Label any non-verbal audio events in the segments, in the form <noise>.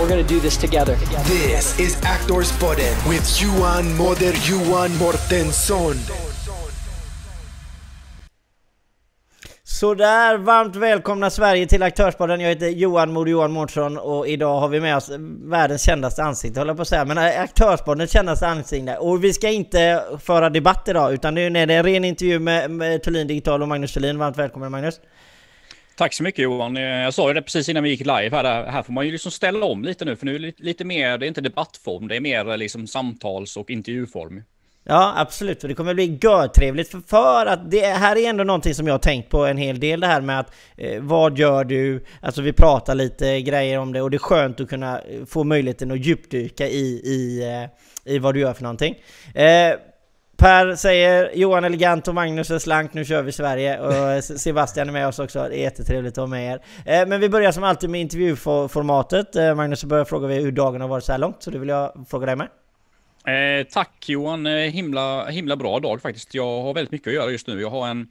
We're going to do this together. This is Actors Podden with Johan Moder Johan Mortensson. Sådär, varmt välkomna Sverige till Aktörspodden. Jag heter Johan Mod Johan Mårtsson och idag har vi med oss världens kändaste ansikte, håller på att säga, men Aktörspoddens kändaste ansikte. Och vi ska inte föra debatt idag, utan det är en ren intervju med, med Thulin Digital och Magnus Thulin. Varmt välkommen Magnus! Tack så mycket Johan. Eh, jag sa ju det precis innan vi gick live här. Här får man ju liksom ställa om lite nu, för nu är det lite mer, det är inte debattform, det är mer eh, liksom samtals och intervjuform. Ja, absolut. Och det kommer bli görtrevligt för, för att det här är ändå någonting som jag har tänkt på en hel del det här med att eh, vad gör du? Alltså vi pratar lite grejer om det och det är skönt att kunna eh, få möjligheten att djupdyka i, i, eh, i vad du gör för någonting. Eh, Per säger Johan elegant och Magnus är slank, nu kör vi Sverige. Och Sebastian är med oss också, det är jättetrevligt att ha med er. Eh, men vi börjar som alltid med intervjuformatet. Eh, Magnus, så börjar fråga vi hur dagen har varit så här långt, så det vill jag fråga dig med. Eh, tack Johan, eh, himla, himla bra dag faktiskt. Jag har väldigt mycket att göra just nu. Jag har en,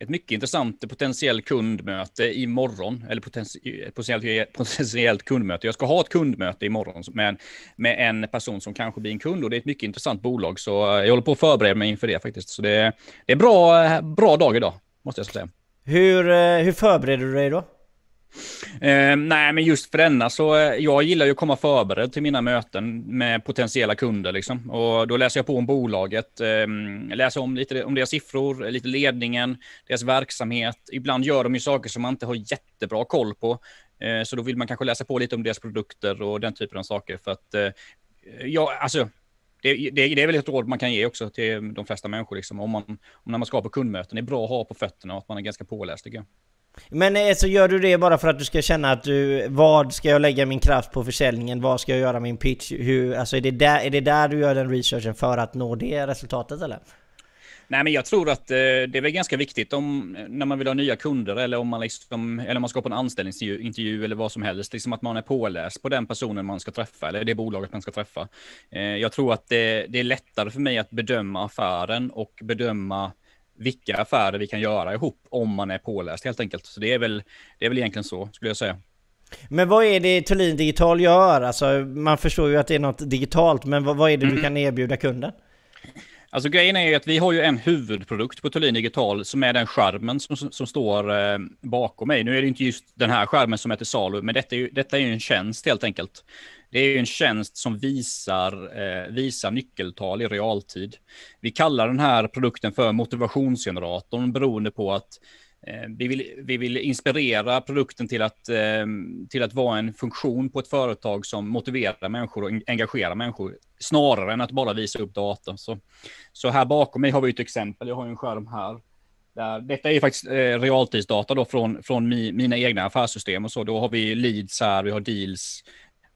ett mycket intressant potentiell kundmöte imorgon, eller potentiellt, potentiellt kundmöte. Jag ska ha ett kundmöte imorgon med, med en person som kanske blir en kund och det är ett mycket intressant bolag. Så jag håller på att förbereda mig inför det faktiskt. Så det, det är bra, bra dag idag, måste jag säga. Hur, eh, hur förbereder du dig då? Eh, nej, men just för denna så eh, jag gillar ju att komma förberedd till mina möten med potentiella kunder liksom. Och då läser jag på om bolaget, eh, läser om lite om deras siffror, lite ledningen, deras verksamhet. Ibland gör de ju saker som man inte har jättebra koll på. Eh, så då vill man kanske läsa på lite om deras produkter och den typen av saker för att eh, ja, alltså det, det, det, är väl ett råd man kan ge också till de flesta människor. Liksom. Om man, om när man ska på kundmöten, det är bra att ha på fötterna och att man är ganska påläst tycker jag. Men eh, så gör du det bara för att du ska känna att du, vad ska jag lägga min kraft på försäljningen? Vad ska jag göra min pitch? Hur, alltså är det, där, är det där du gör den researchen för att nå det resultatet eller? Nej, men jag tror att eh, det är väl ganska viktigt om när man vill ha nya kunder eller om man liksom, eller om man ska på en anställningsintervju eller vad som helst, liksom att man är påläst på den personen man ska träffa eller det bolaget man ska träffa. Eh, jag tror att det, det är lättare för mig att bedöma affären och bedöma vilka affärer vi kan göra ihop om man är påläst helt enkelt. Så det är väl, det är väl egentligen så skulle jag säga. Men vad är det Thulin Digital gör? Alltså, man förstår ju att det är något digitalt, men vad, vad är det mm. du kan erbjuda kunden? Alltså grejen är ju att vi har ju en huvudprodukt på Thulin Digital som är den skärmen som, som står eh, bakom mig. Nu är det inte just den här skärmen som är till salu, men detta är ju, detta är ju en tjänst helt enkelt. Det är en tjänst som visar, eh, visar nyckeltal i realtid. Vi kallar den här produkten för motivationsgeneratorn beroende på att eh, vi, vill, vi vill inspirera produkten till att, eh, till att vara en funktion på ett företag som motiverar människor och engagerar människor snarare än att bara visa upp data. Så, så här bakom mig har vi ett exempel. Jag har en skärm här. Där, detta är faktiskt eh, realtidsdata då från, från mi, mina egna affärssystem och så. Då har vi leads här, vi har deals,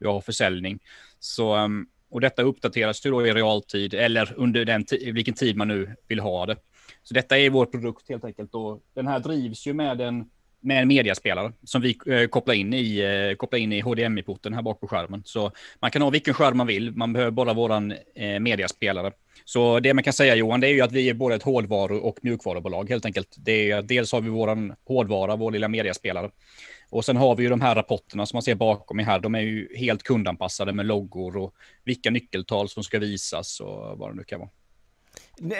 jag har försäljning. Så, ehm, och detta uppdateras ju då i realtid eller under den vilken tid man nu vill ha det. Så detta är vår produkt helt enkelt och den här drivs ju med en, med en mediaspelare som vi eh, kopplar in i, eh, kopplar in i HDMI-porten här bak på skärmen. Så man kan ha vilken skärm man vill, man behöver bara våran eh, mediaspelare. Så det man kan säga Johan, det är ju att vi är både ett hårdvaru och mjukvarubolag helt enkelt. Det är, dels har vi våran hårdvara, vår lilla mediaspelare. Och sen har vi ju de här rapporterna som man ser bakom mig här. De är ju helt kundanpassade med loggor och vilka nyckeltal som ska visas och vad det nu kan vara.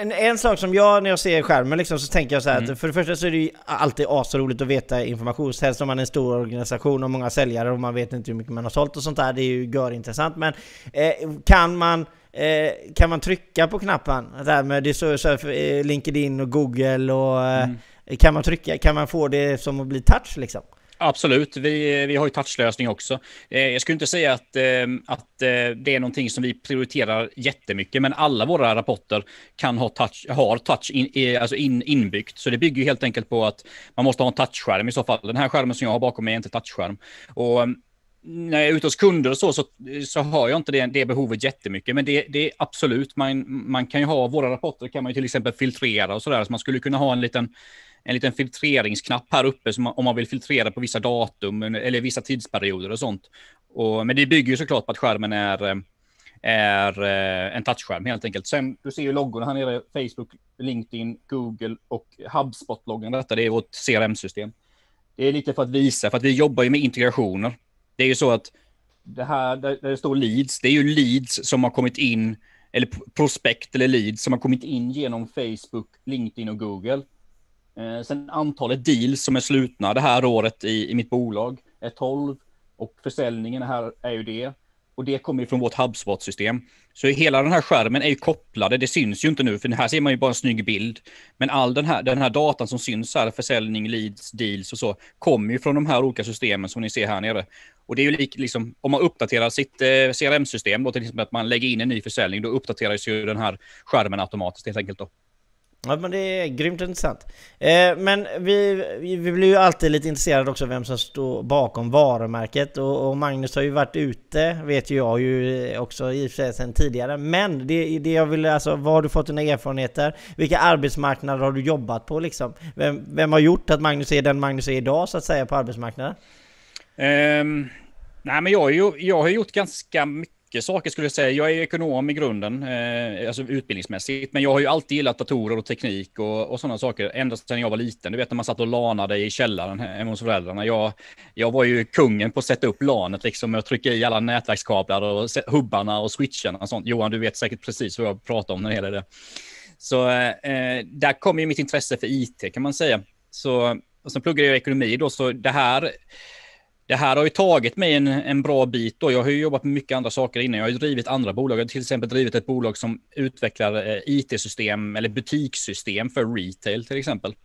En, en, sak som jag när jag ser skärmen liksom, så tänker jag så här mm. att för det första så är det ju alltid asroligt att veta information. Helst om man är en stor organisation och många säljare och man vet inte hur mycket man har sålt och sånt där. Det är ju görintressant. Men eh, kan man eh, kan man trycka på knappen? Där med, det så, så eh, LinkedIn och Google och eh, mm. kan man trycka? Kan man få det som att bli touch liksom? Absolut, vi, vi har ju touchlösning också. Eh, jag skulle inte säga att, eh, att eh, det är någonting som vi prioriterar jättemycket, men alla våra rapporter kan ha touch, har touch in, alltså in, inbyggt. Så det bygger helt enkelt på att man måste ha en touchskärm i så fall. Den här skärmen som jag har bakom mig är inte touchskärm. Och mm, när jag är ute hos kunder och så, så, så har jag inte det, det behovet jättemycket. Men det, det är absolut, man, man kan ju ha, våra rapporter kan man ju till exempel filtrera och sådär. Så man skulle kunna ha en liten, en liten filtreringsknapp här uppe som man, om man vill filtrera på vissa datum eller vissa tidsperioder och sånt. Och, men det bygger ju såklart på att skärmen är, är eh, en touchskärm helt enkelt. Sen, du ser ju loggorna här nere, Facebook, LinkedIn, Google och HubSpot-loggan. Detta det är vårt CRM-system. Det är lite för att visa, för att vi jobbar ju med integrationer. Det är ju så att det här där, det står leads, det är ju leads som har kommit in, eller prospekt eller leads som har kommit in genom Facebook, LinkedIn och Google. Eh, sen antalet deals som är slutna det här året i, i mitt bolag är 12 och försäljningen här är ju det. Och det kommer ju från vårt HubSpot-system. Så hela den här skärmen är ju kopplade, det syns ju inte nu, för här ser man ju bara en snygg bild. Men all den här, den här datan som syns här, försäljning, leads, deals och så, kommer ju från de här olika systemen som ni ser här nere. Och det är ju lik, liksom, om man uppdaterar sitt eh, CRM-system, då till exempel att man lägger in en ny försäljning, då uppdateras ju den här skärmen automatiskt helt enkelt då. Ja men det är grymt intressant. Eh, men vi, vi blir ju alltid lite intresserade också vem som står bakom varumärket och, och, Magnus har ju varit ute, vet ju jag ju också i och för sig sedan tidigare. Men det, det jag vill, alltså vad har du fått dina erfarenheter? Vilka arbetsmarknader har du jobbat på liksom? Vem, vem har gjort att Magnus är den Magnus är idag så att säga på arbetsmarknaden? Um, nej men jag, jag har gjort ganska mycket mycket saker skulle jag säga. Jag är ekonom i grunden, eh, alltså utbildningsmässigt, men jag har ju alltid gillat datorer och teknik och, och sådana saker ända sedan jag var liten. Du vet när man satt och lanade i källaren hemma hos föräldrarna. Jag, jag var ju kungen på att sätta upp lanet liksom och trycka i alla nätverkskablar och hubbarna och switcharna och sånt. Johan, du vet säkert precis vad jag pratar om när det gäller det. Så eh, där kom ju mitt intresse för IT kan man säga. Så, och sen pluggade jag ekonomi då, så det här det här har ju tagit mig en, en bra bit. Då. Jag har ju jobbat med mycket andra saker innan. Jag har ju drivit andra bolag. Jag har till exempel drivit ett bolag som utvecklar eh, it-system eller butikssystem för retail till exempel.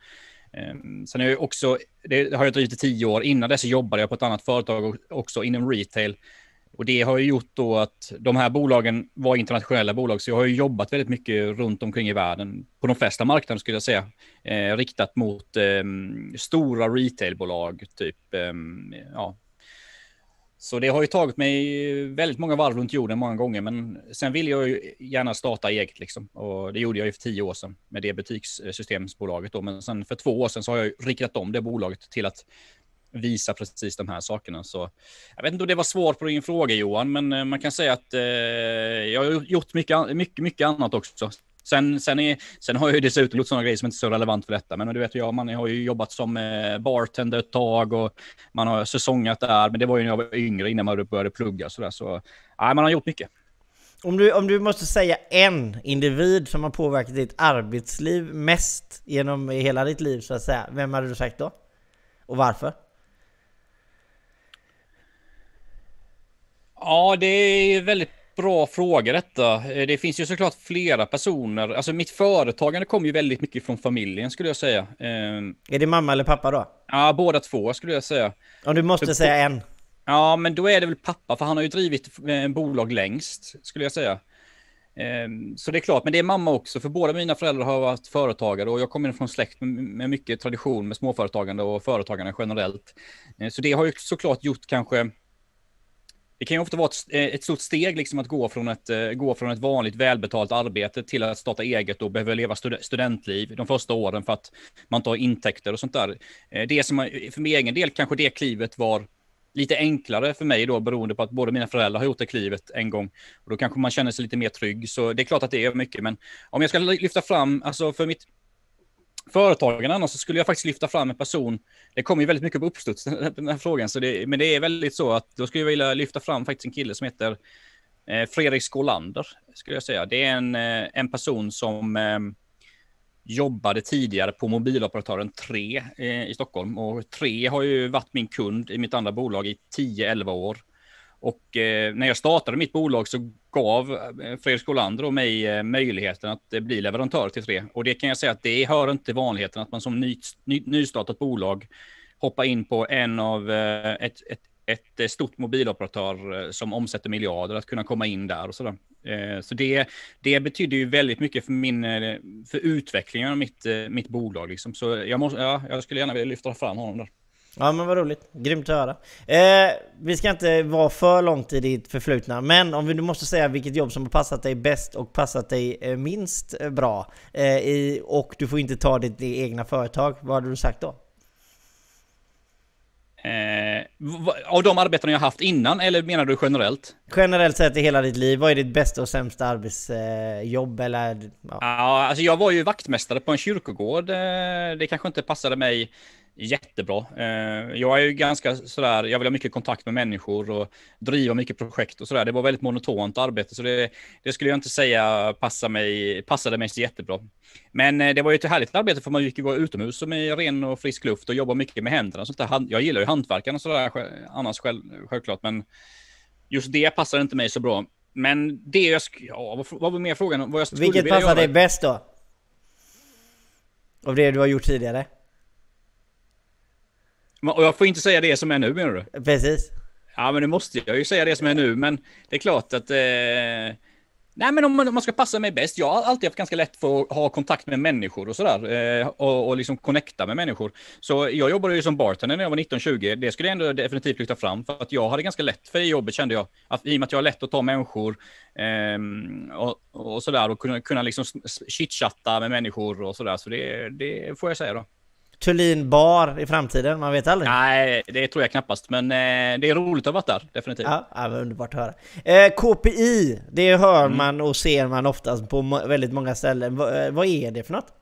Ehm, sen har jag också, det har jag drivit i tio år. Innan dess jobbade jag på ett annat företag också inom retail. Och det har ju gjort då att de här bolagen var internationella bolag, så jag har ju jobbat väldigt mycket runt omkring i världen, på de flesta marknader skulle jag säga, eh, riktat mot eh, stora retailbolag, typ, eh, ja. Så det har ju tagit mig väldigt många varv runt jorden många gånger, men sen vill jag ju gärna starta eget liksom. Och det gjorde jag ju för tio år sedan med det butikssystemsbolaget eh, då, men sen för två år sedan så har jag riktat om det bolaget till att visa precis de här sakerna. Så jag vet inte om det var svar på din fråga Johan, men eh, man kan säga att eh, jag har gjort mycket, mycket, mycket annat också. Sen, sen, är, sen har jag ju dessutom gjort sådana grejer som inte är så relevant för detta. Men du vet, jag, man har ju jobbat som eh, bartender ett tag och man har säsongat där. Men det var ju när jag var yngre innan man började plugga. Så, där, så nej, man har gjort mycket. Om du, om du måste säga en individ som har påverkat ditt arbetsliv mest genom hela ditt liv så att säga. Vem hade du sagt då? Och varför? Ja, det är väldigt bra fråga detta. Eh, det finns ju såklart flera personer. Alltså mitt företagande kommer ju väldigt mycket från familjen skulle jag säga. Ehm, är det mamma eller pappa då? Ja, båda två skulle jag säga. Om du måste för, säga en? Ja, men då är det väl pappa, för han har ju drivit en bolag längst, skulle jag säga. Ehm, så det är klart, men det är mamma också, för båda mina föräldrar har varit företagare och jag kommer från släkt med mycket tradition med småföretagande och företagande generellt. Ehm, så det har ju såklart gjort kanske det kan ju ofta vara ett, eh, ett stort steg liksom att gå från ett, eh, gå från ett vanligt välbetalt arbete till att starta eget och behöva leva studentliv de första åren för att man tar intäkter och sånt där. Eh, det som, för min egen del kanske det klivet var lite enklare för mig då beroende på att båda mina föräldrar har gjort det klivet en gång. Och då kanske man känner sig lite mer trygg. Så det är klart att det är mycket. Men om jag ska lyfta fram, alltså för mitt företagen annars så skulle jag faktiskt lyfta fram en person. Det kommer ju väldigt mycket på uppstuds <laughs> den här frågan, så det, men det är väldigt så att då skulle jag vilja lyfta fram faktiskt en kille som heter eh, Fredrik Skålander, skulle jag säga. Det är en, eh, en person som eh, jobbade tidigare på mobiloperatören 3 eh, i Stockholm och 3 har ju varit min kund i mitt andra bolag i 10-11 år. Och eh, när jag startade mitt bolag så gav eh, Fredrik Olander och mig eh, möjligheten att eh, bli leverantör till tre. Och det kan jag säga att det hör inte vanligheten att man som ny, ny, nystartat bolag hoppar in på en av eh, ett, ett, ett eh, stort mobiloperatör eh, som omsätter miljarder, att kunna komma in där och sådär. Så det, det betyder ju väldigt mycket för, min, för utvecklingen av mitt, mitt bolag. Liksom. Så jag, måste, ja, jag skulle gärna vilja lyfta fram honom där. Ja men vad roligt, grymt att höra. Eh, vi ska inte vara för långt i ditt förflutna, men om vi nu måste säga vilket jobb som har passat dig bäst och passat dig eh, minst eh, bra, eh, i, och du får inte ta ditt egna företag, vad hade du sagt då? Eh, av de arbeten jag haft innan, eller menar du generellt? Generellt sett i hela ditt liv, vad är ditt bästa och sämsta arbetsjobb? eller, ja. ja, alltså jag var ju vaktmästare på en kyrkogård. Eh, det kanske inte passade mig jättebra. Eh, jag är ju ganska sådär, jag vill ha mycket kontakt med människor och driva mycket projekt och sådär. Det var väldigt monotont arbete, så det, det skulle jag inte säga passade mig, passade mig så jättebra. Men eh, det var ju ett härligt arbete för man fick ju vara utomhus med ren och frisk luft och jobba mycket med händerna. Sånt där. Jag gillar ju hantverkarna och sådär annars själv, självklart, men just det passar inte mig så bra. Men det jag, ja, vad var mer frågan? Vad jag Vilket passar dig bäst då? Av det du har gjort tidigare? Och jag får inte säga det som är nu menar du? Precis. Ja men nu måste jag ju säga det som är nu, men det är klart att... Eh... Nej men om man, om man, ska passa mig bäst, jag har alltid haft ganska lätt för att ha kontakt med människor och sådär. Eh, och, och liksom connecta med människor. Så jag jobbade ju som bartender när jag var 19-20. Det skulle jag ändå definitivt lyfta fram. För att jag hade ganska lätt för det jobbet kände jag. Att, I och med att jag har lätt att ta människor eh, och, och sådär. Och kunna, kunna liksom chitchatta med människor och sådär. Så det, det får jag säga då. Thulin bar i framtiden? Man vet aldrig. Nej, det tror jag knappast. Men eh, det är roligt att ha varit där, definitivt. Ja, ja underbart att höra. Eh, KPI, det hör mm. man och ser man oftast på väldigt många ställen. V eh, vad är det för något?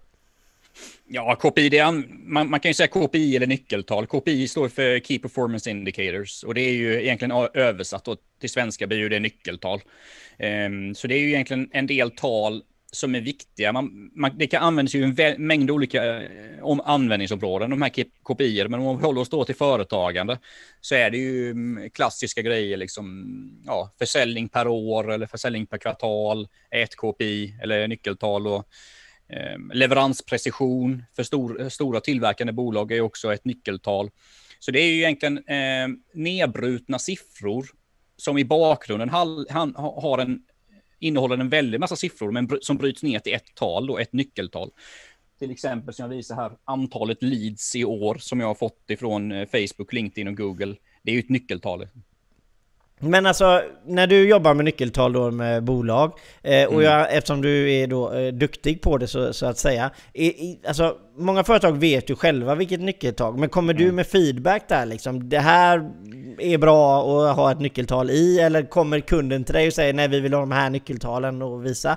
Ja, KPI, det är, man, man, kan ju säga KPI eller nyckeltal. KPI står för Key Performance Indicators och det är ju egentligen översatt då till svenska blir ju det nyckeltal. Um, så det är ju egentligen en del tal som är viktiga. Man, man, det kan användas ju en mängd olika eh, om användningsområden, de här KPI, men om vi håller oss då till företagande så är det ju mm, klassiska grejer, liksom ja, försäljning per år eller försäljning per kvartal, ett KPI eller nyckeltal och eh, leveransprecision för stor, eh, stora tillverkande bolag är också ett nyckeltal. Så det är ju egentligen eh, nedbrutna siffror som i bakgrunden ha, har en innehåller en väldig massa siffror men som bryts ner till ett tal, då, ett nyckeltal. Till exempel som jag visar här, antalet leads i år som jag har fått ifrån eh, Facebook, LinkedIn och Google. Det är ju ett nyckeltal. Men alltså, när du jobbar med nyckeltal då med bolag, eh, och mm. jag, eftersom du är då eh, duktig på det så, så att säga. I, i, alltså, många företag vet ju själva vilket nyckeltal, men kommer mm. du med feedback där liksom? Det här är bra att ha ett nyckeltal i, eller kommer kunden till dig och säger nej vi vill ha de här nyckeltalen och visa?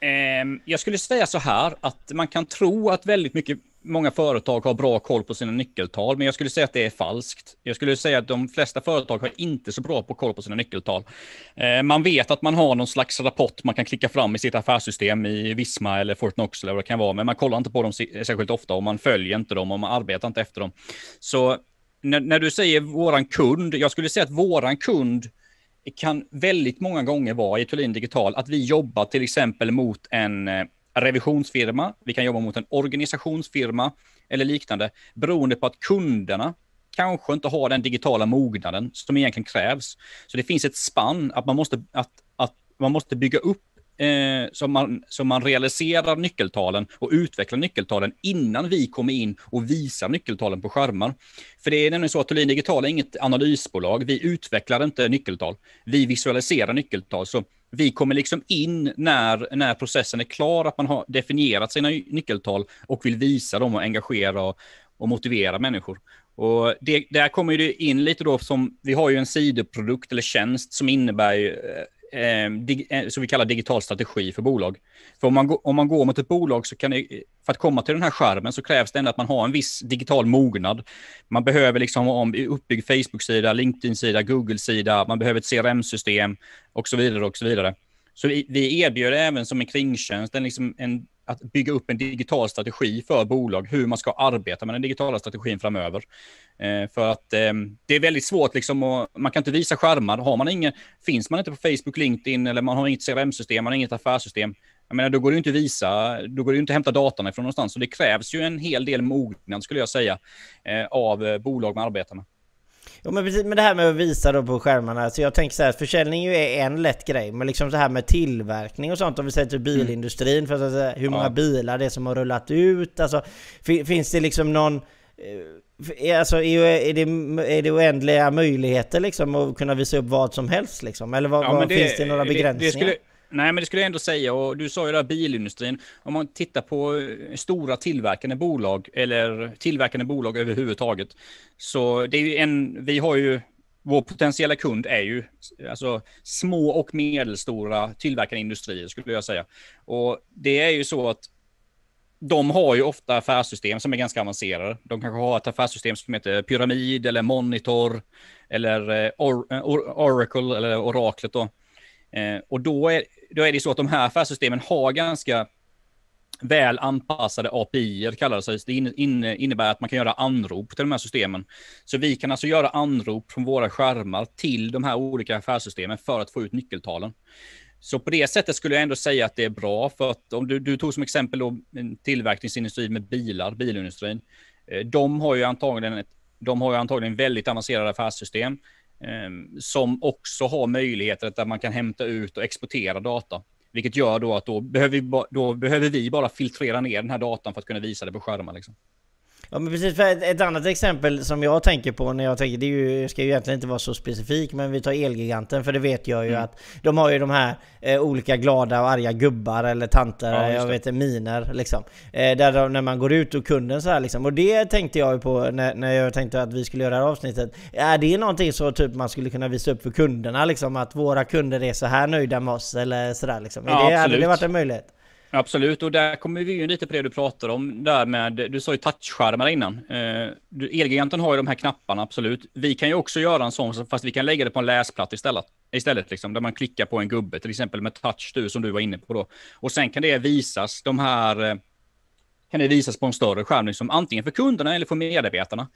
Ehm, jag skulle säga så här att man kan tro att väldigt mycket många företag har bra koll på sina nyckeltal, men jag skulle säga att det är falskt. Jag skulle säga att de flesta företag har inte så bra på koll på sina nyckeltal. Eh, man vet att man har någon slags rapport man kan klicka fram i sitt affärssystem i Visma eller Fortnox eller vad det kan vara, men man kollar inte på dem särskilt ofta och man följer inte dem och man arbetar inte efter dem. Så när, när du säger våran kund, jag skulle säga att våran kund kan väldigt många gånger vara i Thulin Digital att vi jobbar till exempel mot en eh, revisionsfirma, vi kan jobba mot en organisationsfirma eller liknande, beroende på att kunderna kanske inte har den digitala mognaden som egentligen krävs. Så det finns ett spann att man måste, att, att man måste bygga upp eh, så, man, så man realiserar nyckeltalen och utvecklar nyckeltalen innan vi kommer in och visar nyckeltalen på skärmar. För det är nämligen så att Thulin Digital är inget analysbolag. Vi utvecklar inte nyckeltal. Vi visualiserar nyckeltal. Så vi kommer liksom in när, när processen är klar, att man har definierat sina nyckeltal och vill visa dem och engagera och, och motivera människor. Och det, där kommer det in lite då som, vi har ju en sidoprodukt eller tjänst som innebär eh, eh, dig, eh, så vi kallar digital strategi för bolag. För om man, om man går mot ett bolag så kan det, för att komma till den här skärmen så krävs det ändå att man har en viss digital mognad. Man behöver liksom ha en uppbyggd Facebook-sida, LinkedIn-sida, Google-sida, man behöver ett CRM-system och så vidare och så vidare. Så vi, vi erbjuder även som en kringtjänst en, liksom en att bygga upp en digital strategi för bolag, hur man ska arbeta med den digitala strategin framöver. Eh, för att eh, det är väldigt svårt, liksom, och man kan inte visa skärmar. Har man ingen, finns man inte på Facebook, LinkedIn eller man har inget CRM-system, man har inget affärssystem, jag menar, då går det inte att visa, då går det inte att hämta datan ifrån någonstans. Så det krävs ju en hel del mognad, skulle jag säga, eh, av bolag man arbetar med. Jo men precis med det här med att visa då på skärmarna, så jag tänker så här, försäljning ju är en lätt grej, men liksom så här med tillverkning och sånt, om vi säger till bilindustrin, för att säga, hur många ja. bilar det är som har rullat ut, alltså finns det liksom någon eh, alltså, är, det, är det oändliga möjligheter liksom att kunna visa upp vad som helst liksom? Eller vad, Ja, vad men det- finns det några det- begränsningar? Det, skulle, nej, men det skulle jag ändå säga. Och du sa ju där bilindustrin. Om man tittar på eh, stora tillverkande bolag eller tillverkande bolag överhuvudtaget. Så det är ju en, vi har ju, vår potentiella kund är ju alltså, små och medelstora tillverkande industrier skulle jag säga. Och det är ju så att de har ju ofta affärssystem som är ganska avancerade. De kanske har ett affärssystem som heter Pyramid eller Monitor eller eh, Or eh, Or Oracle eller Oraklet då. Eh, och då är, då är det så att de här affärssystemen har ganska väl anpassade API, kallar det sig. Det innebär att man kan göra anrop till de här systemen. Så vi kan alltså göra anrop från våra skärmar till de här olika affärssystemen för att få ut nyckeltalen. Så på det sättet skulle jag ändå säga att det är bra för att om du, du tog som exempel då en tillverkningsindustri med bilar, bilindustrin. Eh, de har ju antagligen, ett, de har ju antagligen väldigt avancerade affärssystem Ehm, som också har möjligheter att där man kan hämta ut och exportera data. Vilket gör då att då behöver, vi, då behöver vi bara filtrera ner den här datan för att kunna visa det på skärmar. Liksom. Ja men precis, för ett, ett annat exempel som jag tänker på när jag tänker, det är ju, ska ju egentligen inte vara så specifik, men vi tar Elgiganten för det vet jag ju Mm. att de har ju de här eh, olika glada och arga gubbar eller tanter, Ja, jag vet inte, miner liksom. Eh, där de, när man går ut och kunden så här liksom. Och det tänkte jag ju på när, när jag tänkte att vi skulle göra det här avsnittet. Är det någonting så typ man skulle kunna visa upp för kunderna liksom? Att våra kunder är så här nöjda med oss eller sådär liksom? Ja, det, hade det absolut. varit en möjlighet? Absolut, och där kommer vi ju lite på det du pratar om där med, du sa ju touchskärmar innan. Eh, Elgiganten har ju de här knapparna, absolut. Vi kan ju också göra en sån, fast vi kan lägga det på en läsplatta istället. Istället liksom, där man klickar på en gubbe, till exempel med touch du, som du var inne på då. Och sen kan det visas, de här, eh, kan det visas på en större skärm, liksom, antingen för kunderna eller för medarbetarna.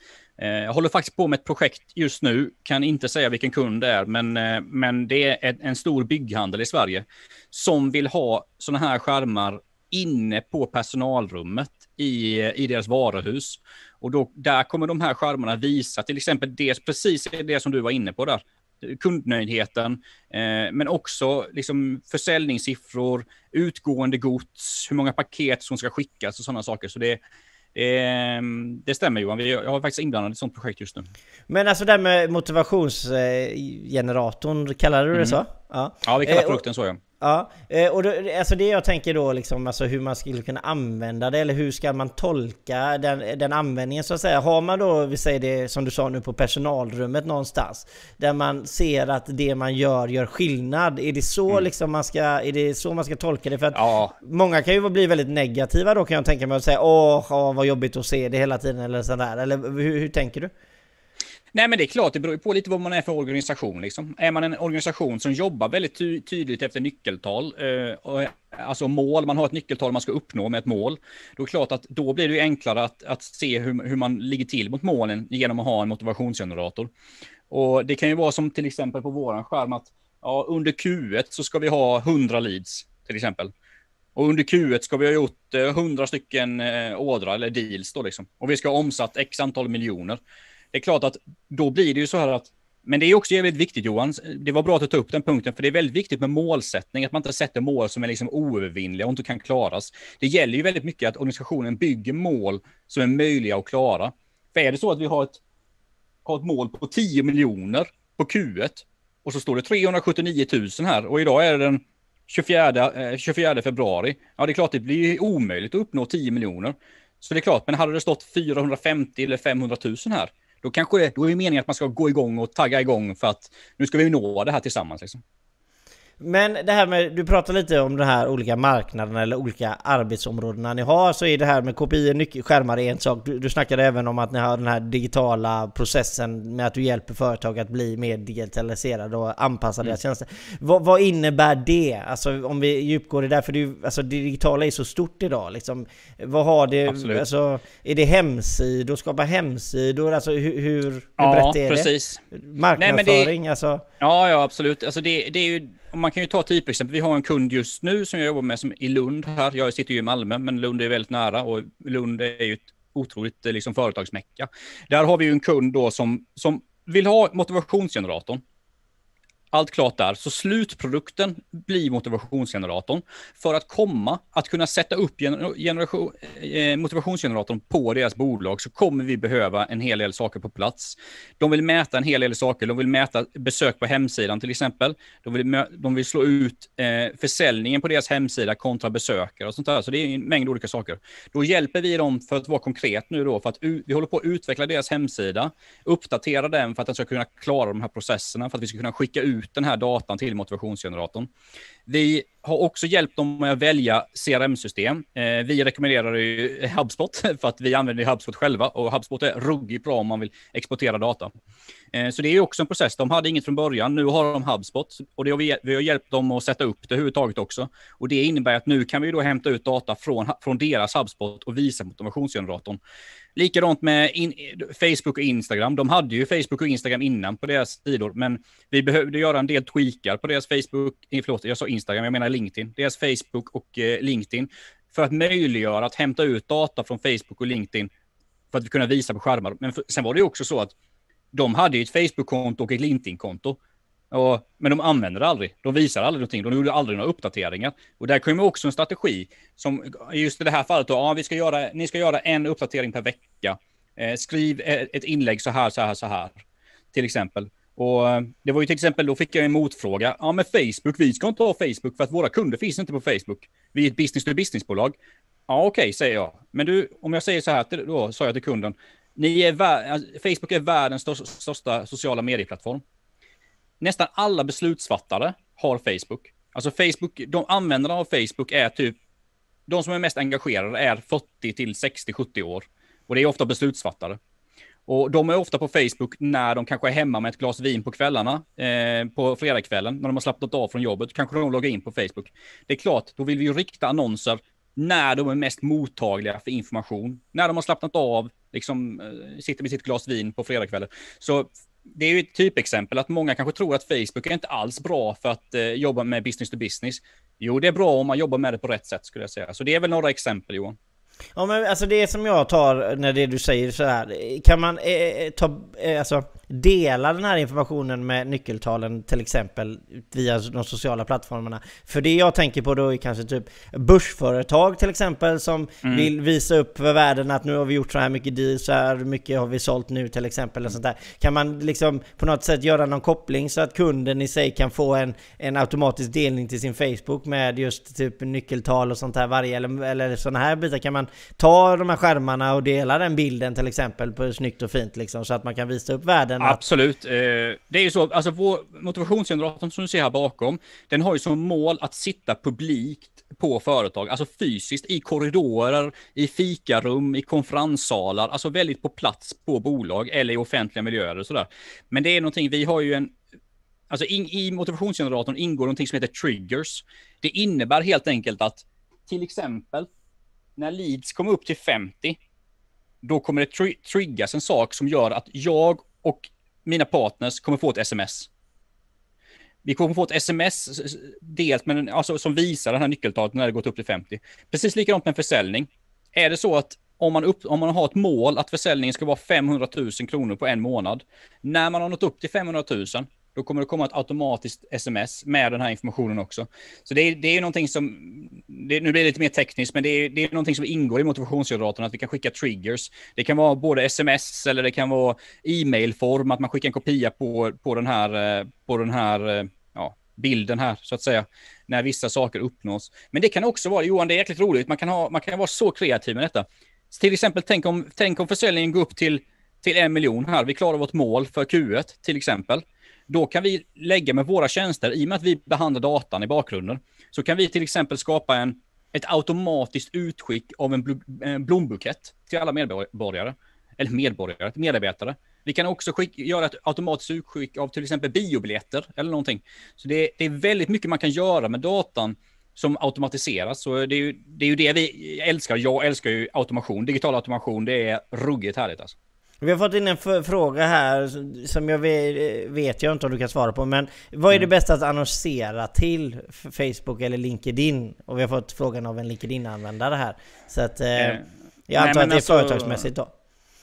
Eh, jag håller faktiskt på med ett projekt just nu, kan inte säga vilken kund det är, men, eh, men det är en, en stor bygghandel i Sverige som vill ha sådana här skärmar inne på personalrummet i, i deras varuhus. Och då, där kommer de här skärmarna visa till exempel det, precis det som du var inne på där. Kundnöjdheten, eh, men också liksom försäljningssiffror, utgående gods, hur många paket som ska skickas och sådana saker. Så det, det, det stämmer Johan, Vi- jag har faktiskt inblandad i ett sådant projekt just nu. Men alltså det här med motivationsgeneratorn, kallade du det så? Ja. Mm. Ja, vi kallar Eh, produkten så ja. Ja, eh, och då, alltså det jag tänker då liksom, alltså hur man skulle kunna använda det, eller hur ska man tolka den, den användningen så att säga? Har man då, vi säger det som du sa nu, på personalrummet någonstans, där man ser att det man gör gör skillnad, är det så liksom man ska, är det så man ska tolka det? För att Ja, Många kan ju bli väldigt negativa då kan jag tänka mig och säga åh, åh vad jobbigt att se det hela tiden eller sådär, eller hur, hur tänker du? Nej, men det är klart, det beror ju på lite vad man är för organisation. Liksom. Är man en organisation som jobbar väldigt ty tydligt efter nyckeltal, eh, och, alltså mål, man har ett nyckeltal man ska uppnå med ett mål, då är det klart att då blir det ju enklare att, att se hur, hur man ligger till mot målen genom att ha en motivationsgenerator. Och det kan ju vara som till exempel på våran skärm att ja, under Q1 så ska vi ha 100 leads till exempel. Och under Q1 ska vi ha gjort eh, 100 stycken ådrar, ordrar eller deals då liksom. Och vi ska ha omsatt x antal miljoner. Det är klart att då blir det ju så här att men det är också jävligt viktigt Johan, det var bra att du tog upp den punkten, för det är väldigt viktigt med målsättning, att man inte sätter mål som är liksom oövervinnliga och inte kan klaras. Det gäller ju väldigt mycket att organisationen bygger mål som är möjliga att klara. För är det så att vi har ett, har ett mål på 10 miljoner på Q1 och så står det 379 000 här och idag är det den 24, eh, 24 februari. Ja, det är klart det blir ju omöjligt att uppnå 10 miljoner. Så det är klart, men hade det stått 450 eller 500 000 här, då kanske det, då är det meningen att man ska gå igång och tagga igång för att nu ska vi nå det här tillsammans. Liksom. Men det här med, du pratar lite om de här olika marknaderna eller olika arbetsområdena ni har, så är det här med KPI, skärmar är en sak. Du, du snackade även om att ni har den här digitala processen med att du hjälper företag att bli mer digitaliserade och anpassa deras tjänster. Vad, vad innebär det? Alltså om vi djupgår i det där, för det, alltså, det digitala är så stort idag liksom. Vad har det, Absolut. alltså, är det hemsidor, skapa hemsidor, alltså hur, hur, hur Ja, brett är precis. det? Marknadsföring, alltså. Ja, ja, absolut. Alltså det, det är ju, man kan ju ta ett typexempel. Vi har en kund just nu som jag jobbar med som i Lund här. Jag sitter ju i Malmö, men Lund är väldigt nära och Lund är ju ett otroligt eh, liksom, företagsmäcka. Där har vi ju en kund då som, som vill ha motivationsgeneratorn allt klart där. Så slutprodukten blir motivationsgeneratorn. För att komma att kunna sätta upp generation, eh, motivationsgeneratorn på deras bolag så kommer vi behöva en hel del saker på plats. De vill mäta en hel del saker. De vill mäta besök på hemsidan till exempel. De vill, de vill slå ut eh, försäljningen på deras hemsida kontra besökare och sånt där. Så det är en mängd olika saker. Då hjälper vi dem för att vara konkret nu då, för att vi håller på att utveckla deras hemsida, uppdatera den för att den ska kunna klara de här processerna, för att vi ska kunna skicka ut den här datan till motivationsgeneratorn. Vi har också hjälpt dem med att välja CRM-system. Eh, vi rekommenderar ju HubSpot <laughs> för att vi använder HubSpot själva och HubSpot är ruggigt bra om man vill exportera data. Eh, så det är också en process. De hade inget från början. Nu har de HubSpot och det har vi, vi har hjälpt dem att sätta upp det överhuvudtaget också. Och det innebär att nu kan vi då hämta ut data från, från deras HubSpot och visa motivationsgeneratorn. Likadant med in, Facebook och Instagram. De hade ju Facebook och Instagram innan på deras sidor, men vi behövde göra en del tweakar på deras Facebook, eh, förlåt, jag sa Instagram, jag menar LinkedIn, deras Facebook och eh, LinkedIn, för att möjliggöra att hämta ut data från Facebook och LinkedIn för att vi kunna visa på skärmar. Men för, sen var det också så att de hade ju ett Facebook-konto och ett LinkedIn-konto. Och, men de använder det aldrig. De visar aldrig någonting. De gjorde aldrig några uppdateringar. Och där kommer också en strategi som just i det här fallet då, ja, vi ska göra, ni ska göra en uppdatering per vecka. Eh, skriv eh, ett inlägg så här, så här, så här. Till exempel. Och eh, det var ju till exempel, då fick jag en motfråga. Ja, men Facebook, vi ska inte ha Facebook för att våra kunder finns inte på Facebook. Vi är ett business to business-bolag. Ja, okej, okay, säger jag. Men du, om jag säger så här, då sa jag till kunden. Ni är alltså, Facebook är världens största sociala medieplattform nästan alla beslutsfattare har Facebook. Alltså Facebook, de användarna av Facebook är typ, de som är mest engagerade är 40 till 60, 70 år. Och det är ofta beslutsfattare. Och de är ofta på Facebook när de kanske är hemma med ett glas vin på kvällarna, eh, på fredagskvällen, när de har slappnat av från jobbet, kanske de loggar in på Facebook. Det är klart, då vill vi ju rikta annonser när de är mest mottagliga för information. När de har slappnat av, liksom eh, sitter med sitt glas vin på fredagskvällen. Så det är ju ett typexempel att många kanske tror att Facebook är inte alls bra för att eh, jobba med business to business. Jo, det är bra om man jobbar med det på rätt sätt skulle jag säga. Så det är väl några exempel Johan. Ja men alltså det som jag tar när det du säger så här kan man eh, eh ta, eh, alltså dela den här informationen med nyckeltalen till exempel via de sociala plattformarna. För det jag tänker på då är kanske typ börsföretag till exempel som mm. vill visa upp för världen att nu har vi gjort så här mycket deals, så här mycket har vi sålt nu till exempel. Och sånt där. Kan man liksom på något sätt göra någon koppling så att kunden i sig kan få en, en automatisk delning till sin Facebook med just typ nyckeltal och sånt här varje eller, eller sådana här bitar? Kan man ta de här skärmarna och dela den bilden till exempel på snyggt och fint liksom så att man kan visa upp världen den Absolut. Eh, det är ju så, alltså vår motivationsgeneratorn som du ser här bakom, den har ju som mål att sitta publikt på företag, alltså fysiskt i korridorer, i fikarum, i konferenssalar, alltså väldigt på plats på bolag eller i offentliga miljöer och sådär. Men det är någonting, vi har ju en Alltså in, i motivationsgeneratorn ingår någonting som heter triggers. Det innebär helt enkelt att till exempel när leads kommer upp till 50, då kommer det tri triggas en sak som gör att jag och mina partners kommer få ett sms. Vi kommer få ett sms dels men alltså, som visar den här nyckeltalet när det gått upp till 50. Precis likadant med en försäljning. Är det så att om man, upp, om man har ett mål att försäljningen ska vara 500 000 kronor på en månad. När man har nått upp till 500 000, då kommer det komma ett automatiskt sms med den här informationen också. Så det är, det är någonting som, det, nu blir det lite mer tekniskt, men det är, det är någonting som ingår i motivationsgeneratorn, att vi kan skicka triggers. Det kan vara både sms eller det kan vara e-mailform, att man skickar en kopia på, på den här, eh, på den här eh, ja, bilden här, så att säga, när vissa saker uppnås. Men det kan också vara, Johan, det är jäkligt roligt, man kan, ha, man kan vara så kreativ med detta. Till exempel, tänk om, tänk om försäljningen går upp till, till en miljon här, vi klarar vårt mål för Q1 till exempel. Då kan vi lägga med våra tjänster, i och med att vi behandlar datan i bakgrunden, så kan vi till exempel skapa en, ett automatiskt utskick av en, blombukett till alla medborgare. Eller medborgare, medarbetare. Vi kan också göra ett automatiskt utskick av till exempel biobiljetter eller någonting. Så det, det är väldigt mycket man kan göra med datan som automatiseras. Så det är, ju, det är ju det vi älskar. Jag älskar ju automation. Digital automation, det är ruggigt härligt alltså. Vi har fått in en fråga här som jag vet, vet jag inte om du kan svara på men Vad är det mm. bästa att annonsera till Facebook eller LinkedIn? Och vi har fått frågan av en LinkedIn-användare här Så att eh, eh Jag antar Nej, att det är alltså, företagsmässigt då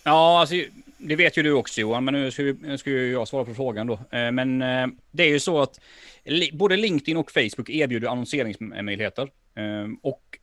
Ja, alltså det vet ju du också Johan, men nu ska, nu ska ju jag svara på frågan då. Eh, men eh, det är ju så att både LinkedIn och Facebook erbjuder annonseringsmöjligheter. Och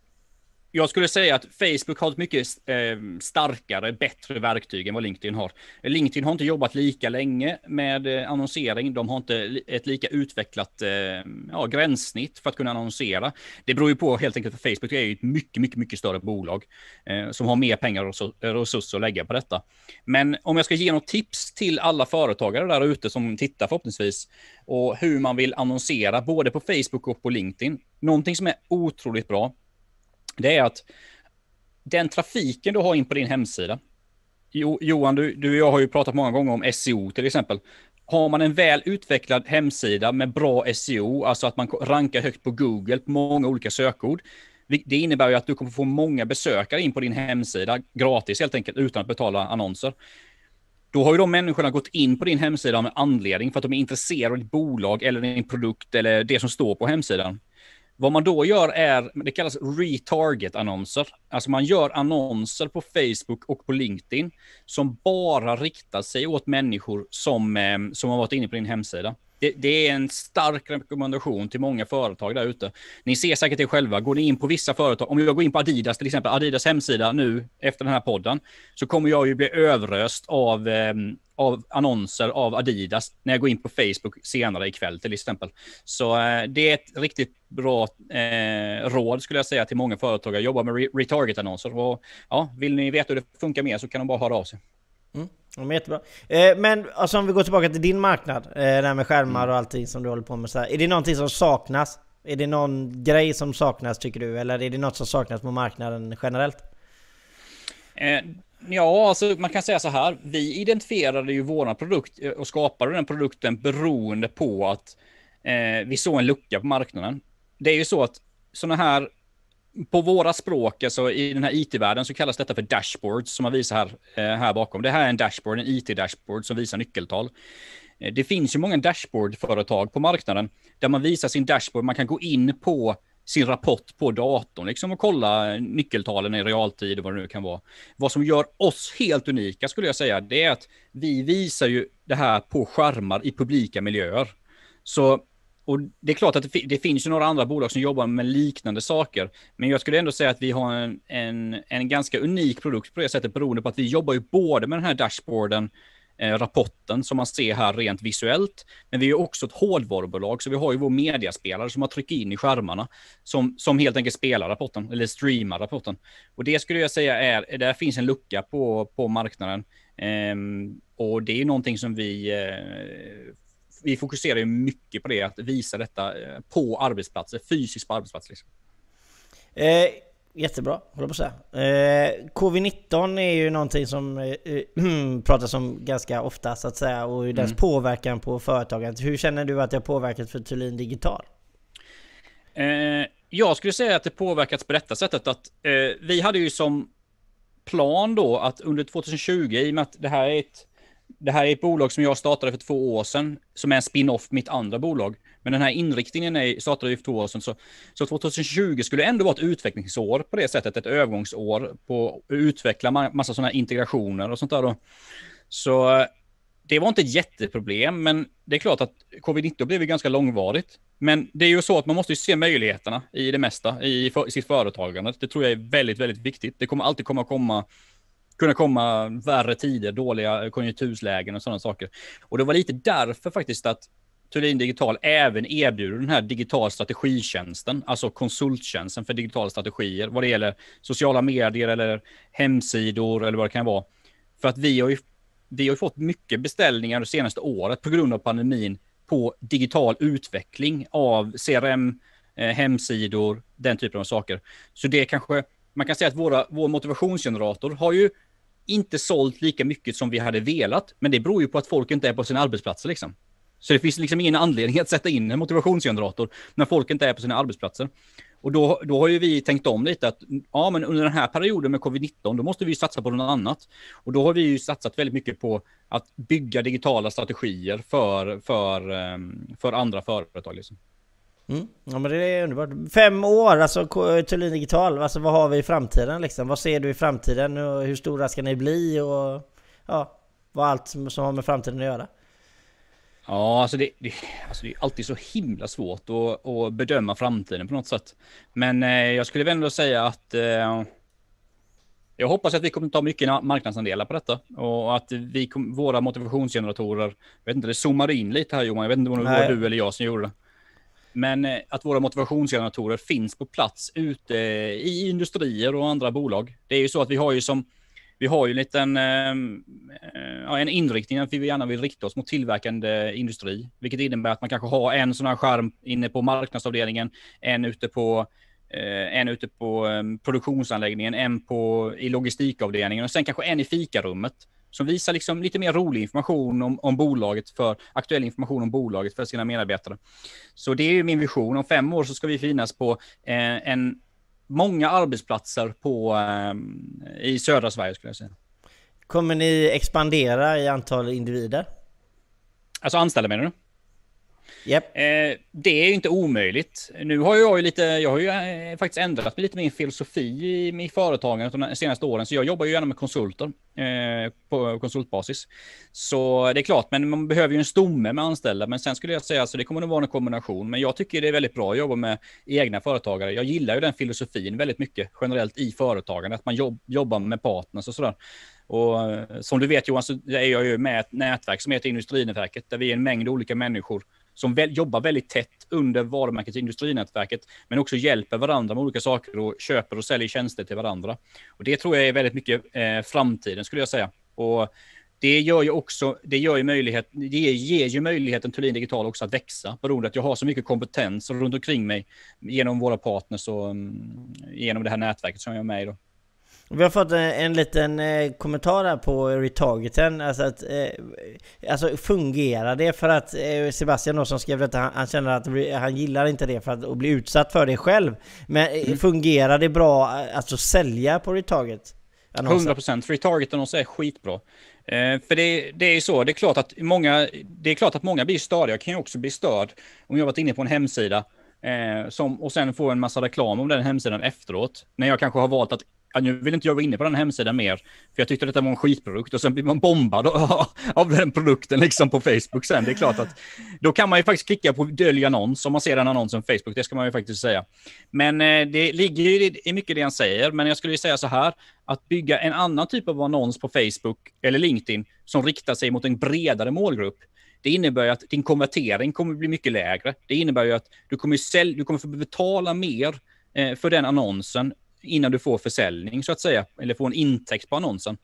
jag skulle säga att Facebook har ett mycket ehm, starkare, bättre verktyg än vad LinkedIn har. LinkedIn har inte jobbat lika länge med eh, annonsering. De har inte ett lika utvecklat ehm, ja, gränssnitt för att kunna annonsera. Det beror ju på helt enkelt för Facebook är ju ett mycket, mycket, mycket större bolag eh, som har mer pengar och eh, resurser att lägga på detta. Men om jag ska ge något tips till alla företagare där ute som tittar förhoppningsvis och hur man vill annonsera både på Facebook och på LinkedIn. Någonting som är otroligt bra det är att den trafiken du har in på din hemsida, jo, Johan, du, du och jag har ju pratat många gånger om SEO till exempel. Har man en väl utvecklad hemsida med bra SEO, alltså att man rankar högt på Google på många olika sökord, det innebär ju att du kommer få många besökare in på din hemsida gratis helt enkelt utan att betala annonser. Då har ju de människorna gått in på din hemsida med anledning för att de är intresserade av ditt bolag eller din produkt eller det som står på hemsidan. Vad man då gör är, det kallas retarget-annonser. Alltså man gör annonser på Facebook och på LinkedIn som bara riktar sig åt människor som, ehm, som har varit inne på din hemsida. Det, det, är en stark rekommendation till många företag där ute. Ni ser säkert det själva. Går ni in på vissa företag, om jag går in på Adidas till exempel, Adidas hemsida nu efter den här podden, så kommer jag ju bli överöst av, eh, av annonser av Adidas när jag går in på Facebook senare ikväll till exempel. Så eh, det är ett riktigt bra eh, råd skulle jag säga till många företag. jobbar med re retarget-annonser. Och, ja, vill ni veta hur det funkar mer så kan de bara höra av sig. Mm. Ja, jättebra. Eh, men alltså, om vi går tillbaka till din marknad, eh, det här med skärmar och allting som du håller på med. Så här, är det någonting som saknas? Är det någon grej som saknas tycker du? Eller är det något som saknas på marknaden generellt? Ja, alltså man kan säga så här. Vi identifierade ju våran produkt eh, och skapade den produkten beroende på att eh, vi såg en lucka på marknaden. Det är ju så att sådana här på våra språk, alltså i den här IT-världen, så kallas detta för dashboards som man visar här, eh, här bakom. Det här är en dashboard, en IT-dashboard som visar nyckeltal. Eh, det finns ju många dashboardföretag på marknaden där man visar sin dashboard. Man kan gå in på sin rapport på datorn liksom och kolla nyckeltalen i realtid och vad det nu kan vara. Vad som gör oss helt unika skulle jag säga, det är att vi visar ju det här på skärmar i publika miljöer. Så och det är klart att det, det, finns ju några andra bolag som jobbar med liknande saker. Men jag skulle ändå säga att vi har en, en, en ganska unik produkt på det sättet beroende på att vi jobbar ju både med den här dashboarden, eh, Eh, rapporten som man ser här rent visuellt. Men vi är också ett hårdvarubolag så vi har ju vår mediaspelare som har tryckt in i skärmarna som, som helt enkelt spelar rapporten eller streamar rapporten. Och det skulle jag säga är, där finns en lucka på, på marknaden. Um, och det är någonting som vi uh, vi fokuserar ju mycket på det, att visa detta eh, på arbetsplatser, fysiskt på arbetsplatser. Liksom. Eh, jättebra, håller på att säga. Eh, Covid-19 är ju någonting som eh, <clears throat> pratas om ganska ofta så att säga och dess mm. påverkan på företaget. Hur känner du att det har påverkat för Thulin Digital? Eh, jag skulle säga att det påverkats på detta sättet att eh, vi hade ju som plan då att under 2020, i och med att det här är ett det här är ett bolag som jag startade för två år sedan, som är en spin-off mitt andra bolag. Men den här inriktningen är, startade för två år sedan, så, så 2020 skulle ändå vara ett utvecklingsår på det sättet, ett övergångsår på att utveckla massa sådana integrationer och sånt där då. Så det var inte ett jätteproblem, men det är klart att covid-19 blev ganska långvarigt. Men det är ju så att man måste se möjligheterna i det mesta i, för, i sitt företagande. Det tror jag är väldigt, väldigt viktigt. Det kommer alltid komma komma kunna komma värre tider, dåliga konjunkturslägen och sådana saker. Och det var lite därför faktiskt att Thulin Digital även erbjuder den här digital strategitjänsten, alltså konsulttjänsten för digitala strategier, vad det gäller sociala medier eller hemsidor eller vad det kan vara. För att vi har ju, vi har fått mycket beställningar det senaste året på grund av pandemin på digital utveckling av CRM, eh, hemsidor, den typen av saker. Så det kanske, man kan säga att våra, vår motivationsgenerator har ju inte sålt lika mycket som vi hade velat. Men det beror ju på att folk inte är på sina arbetsplatser liksom. Så det finns liksom ingen anledning att sätta in en motivationsgenerator när folk inte är på sina arbetsplatser. Och då, då har ju vi tänkt om lite att ja, men under den här perioden med covid-19, då måste vi satsa på något annat. Och då har vi ju satsat väldigt mycket på att bygga digitala strategier för, för, ehm, för andra företag. Liksom. Mm. Ja men det är underbart. Fem år, alltså Thulin Digital, alltså vad har vi i framtiden liksom? Vad ser du i framtiden och hur stora ska ni bli och ja? Vad allt som har med framtiden att göra. Ja, alltså det, det, alltså det är alltid så himla svårt att, att bedöma framtiden på något sätt. Men eh, jag skulle väl ändå säga att eh, jag hoppas att vi kommer ta mycket marknadsandelar på detta och att vi kom, våra motivationsgeneratorer, jag vet inte, det zoomade in lite här Johan, jag vet inte om det var du eller jag som gjorde det. Men eh, att våra motivationsgeneratorer finns på plats ute i industrier och andra bolag. Det är ju så att vi har ju som vi har ju en liten eh, en inriktning att vi gärna vill rikta oss mot tillverkande industri, vilket innebär att man kanske har en sån här skärm inne på marknadsavdelningen, en ute på eh, en ute på ehm, produktionsanläggningen, en på i logistikavdelningen och sen kanske en i fikarummet som visar liksom lite mer rolig information om, om bolaget för aktuell information om bolaget för sina medarbetare. Så det är ju min vision. Om fem år så ska vi finnas på eh, en många arbetsplatser på, eh, i södra Sverige skulle jag säga. Kommer ni expandera i antal individer? Alltså anställda menar du? Yep. Eh, det är ju inte omöjligt. Nu har jag ju lite, jag har ju eh, faktiskt ändrat lite min filosofi i, i företagen de senaste åren, så jag jobbar ju gärna med konsulter eh, på konsultbasis. Så det är klart, men man behöver ju en stomme med anställda, men sen skulle jag säga så det kommer nog vara en kombination. Men jag tycker det är väldigt bra att jobba med egna företagare. Jag gillar ju den filosofin väldigt mycket generellt i företagande, att man jobb, jobbar med partners och sådär. Och som du vet Johan så är jag ju med ett nätverk som heter Industrinätverket där vi är en mängd olika människor som väl, jobbar väldigt tätt under varumärket industrinätverket, men också hjälper varandra med olika saker och köper och säljer tjänster till varandra. Och det tror jag är väldigt mycket eh, framtiden skulle jag säga. Och det gör ju också, det gör ju möjlighet, det ger ju möjligheten Thulin Digital också att växa, beroende på att jag har så mycket kompetens runt omkring mig genom våra partners och um, genom det här nätverket som jag är med i. Då. Vi har fått en, en liten eh, kommentar här på retargeten. Alltså, att, eh, alltså fungerar det för att eh, Sebastian då som skrev detta, han, han känner att han gillar inte det för att och bli utsatt för det själv. Men eh, mm. fungerar det bra eh, alltså sälja på retarget? 100% retarget-annonser är skitbra. Eh, för det, det är så, det är, klart att många, det är klart att många blir störda. Jag kan ju också bli störd om jag varit inne på en hemsida eh, som, och sen få en massa reklam om den hemsidan efteråt. När jag kanske har valt att ja, nu vill inte jag vara inne på den hemsidan mer, för jag tyckte detta var en skitprodukt och sen blir man bombad <laughs> av den produkten liksom på Facebook sen. Det är klart att då kan man ju faktiskt klicka på dölj annons om man ser den annonsen på Facebook, det ska man ju faktiskt säga. Men eh, det ligger ju i mycket det han säger, men jag skulle ju säga så här, att bygga en annan typ av annons på Facebook eller LinkedIn som riktar sig mot en bredare målgrupp, det innebär ju att din konvertering kommer bli mycket lägre. Det innebär ju att du kommer, sälj, du kommer få betala mer eh, för den annonsen innan du får försäljning så att säga, eller får en intäkt på annonsen.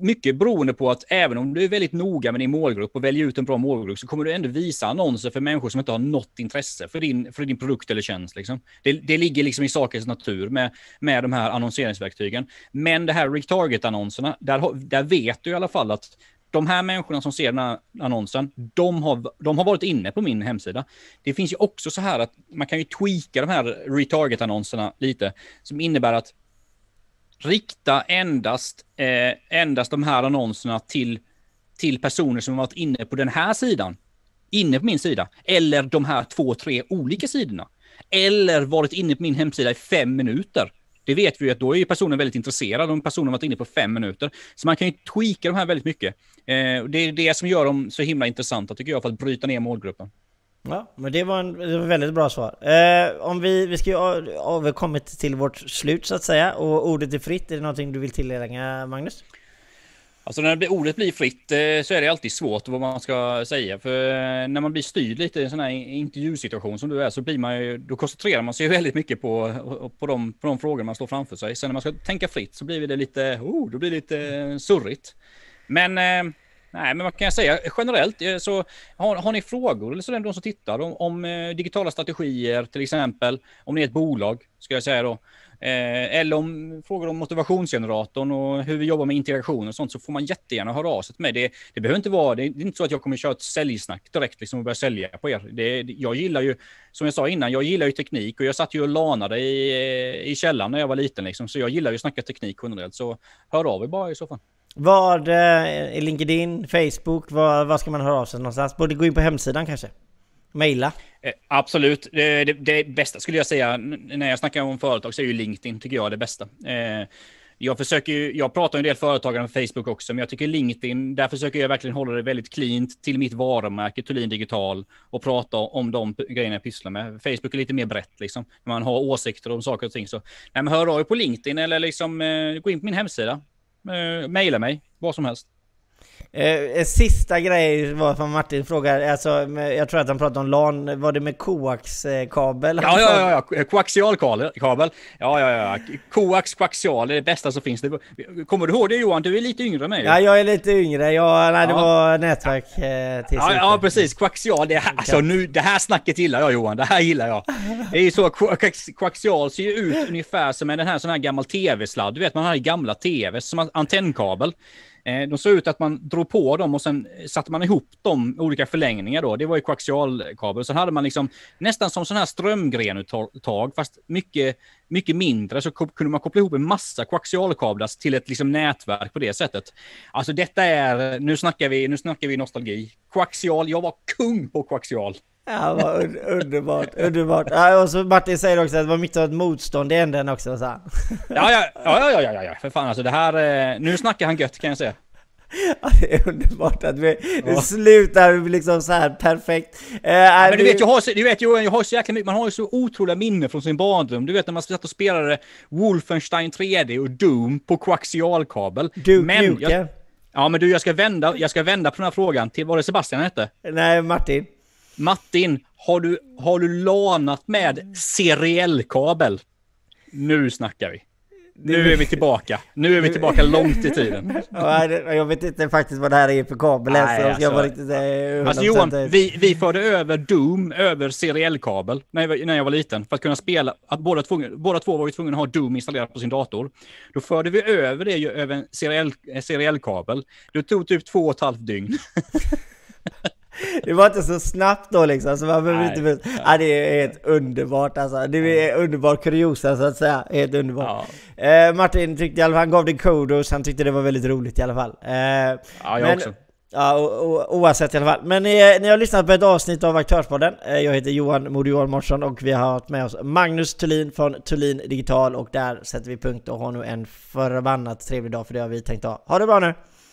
Mycket beroende på att även om du är väldigt noga med din målgrupp och väljer ut en bra målgrupp så kommer du ändå visa annonser för människor som inte har något intresse för din, för din produkt eller tjänst. Liksom. Det, det ligger liksom i sakens natur med, med de här annonseringsverktygen. Men det här retarget-annonserna, där, där vet du i alla fall att de här människorna som ser den här annonsen, de har, de har varit inne på min hemsida. Det finns ju också så här att man kan ju tweaka de här retarget-annonserna lite, som innebär att rikta endast, eh, endast de här annonserna till, till personer som har varit inne på den här sidan, inne på min sida, eller de här två, tre olika sidorna. Eller varit inne på min hemsida i fem minuter det vet vi ju att då är ju personen väldigt intresserad om personen varit inne på fem minuter. Så man kan ju tweaka de här väldigt mycket. Eh, det är det som gör dem så himla intressanta tycker jag för att bryta ner målgruppen. Ja, men det var, en, det var väldigt bra svar. Eh, om vi, vi ska ju ha kommit till vårt slut så att säga och ordet är fritt. Är det någonting du vill tillägga Magnus? Alltså när ordet blir fritt eh, så är det alltid svårt vad man ska säga. För eh, när man blir styrd lite i en sån här intervjusituation som du är så blir man ju, då koncentrerar man sig <laughs> väldigt mycket på, eh, på, de, på de frågor man står framför sig. Sen när man ska tänka fritt så blir det lite, oh, då blir det lite surrigt. Men Nej, men vad kan jag säga? Generellt så har, har ni frågor eller så är det de som tittar om, om digitala strategier till exempel. Om ni är ett bolag ska jag säga då. Eh, eller om frågor om motivationsgeneratorn och hur vi jobbar med integration och sånt så får man jättegärna höra av sig till mig. Det, det behöver inte vara, det är inte så att jag kommer köra ett säljsnack direkt liksom och börja sälja på er. Det, jag gillar ju, som jag sa innan, jag gillar ju teknik och jag satt ju och lanade i, i källaren när jag var liten liksom, så jag gillar ju att snacka teknik generellt. Så hör av er bara i så fall. Vad eh, är LinkedIn, Facebook, vad, vad ska man höra av sig någonstans? Borde gå in på hemsidan kanske? Maila? Eh, absolut. Det, det, det, bästa skulle jag säga när jag snackar om företag så är ju LinkedIn tycker jag det bästa. Eh, jag försöker jag pratar en del företagare på Facebook också, men jag tycker LinkedIn, där försöker jag verkligen hålla det väldigt cleant till mitt varumärke Thulin Digital och prata om de grejerna jag pysslar med. Facebook är lite mer brett liksom, man har åsikter om saker och ting. Så nej, men hör av er på LinkedIn eller liksom eh, gå in på min hemsida. Eh, maila mig, vad som helst. Eh, sista grej var från Martin frågar, alltså jag tror att han pratade om LAN, var det med koaxkabel? Ja, ja, ja, ja, koaxialkabel. Ja, ja, ja, koax koaxial är det bästa som finns. Kommer du ihåg det Johan? Du är lite yngre än mig. Ja, jag är lite yngre. Ja, nej, det ja. var nätverk eh, till ja, ja, precis. Koaxial, det här, alltså nu, det här snacket gillar jag Johan. Det här gillar jag. Det är ju så, koaxial ser ju ut ungefär som en den här sån här gammal tv-sladd. Du vet, man har i gamla tv som antennkabel. Eh, de såg ut att man drog på dem och sen eh, satte man ihop dem olika förlängningar då. Det var ju koaxialkabel. Sen hade man liksom nästan som sån här strömgrenuttag, fast mycket, mycket mindre. Så kunde man koppla ihop en massa koaxialkablar till ett liksom nätverk på det sättet. Alltså detta är, nu snackar vi, nu snackar vi nostalgi. Koaxial, jag var kung på koaxial. Ja, vad underbart, underbart. Ja, och så Martin säger också att det var mitt av ett motstånd i änden också. Så. Ja, ja, ja, ja, ja, ja, för fan alltså det här, eh, nu snackar han gött kan jag säga. Ja, det är underbart att vi ja. slutar liksom så här perfekt. Eh, ja, men du vet, jag har, så, du vet jag har så jäkla mycket, man har ju så otroliga minnen från sin barndom. Du vet när man satt och spelade Wolfenstein 3D och Doom på koaxialkabel. Duke men jag, Ja, men du, jag ska vända, jag ska vända på den här frågan till, var det Sebastian hette? Nej, Martin. Martin, har du, har du lanat med seriellkabel? Nu snackar vi. Nu är vi tillbaka. Nu är vi tillbaka <laughs> långt i tiden. jag vet inte faktiskt vad det här är för kabel Nej, alltså, jag var riktigt, eh, alltså Johan, vi, vi förde över Doom över seriellkabel när jag, när jag var liten för att kunna spela. Att båda, tvungen, båda två var ju tvungna att ha Doom installerat på sin dator. Då förde vi över det ju över en seriell, seriellkabel. Det tog typ två och ett halvt dygn. <laughs> Det var inte så snabbt då liksom, så man behöver inte... Nej. Ja, det är helt underbart alltså. Det är underbar kuriosa så att säga. Helt underbart. Ja. Eh, Martin tyckte i alla fall, han gav dig kudos, han tyckte det var väldigt roligt i alla fall. Eh, ja, jag men, också. Ja, o, o, oavsett i alla fall. Men ni, ni har lyssnat på ett avsnitt av Aktörspodden. Eh, jag heter Johan Modo Johan Mårtsson och vi har haft med oss Magnus Thulin från Thulin Digital och där sätter vi punkt och har nu en förbannat trevlig dag för det har vi tänkt ha. Ha det bra nu!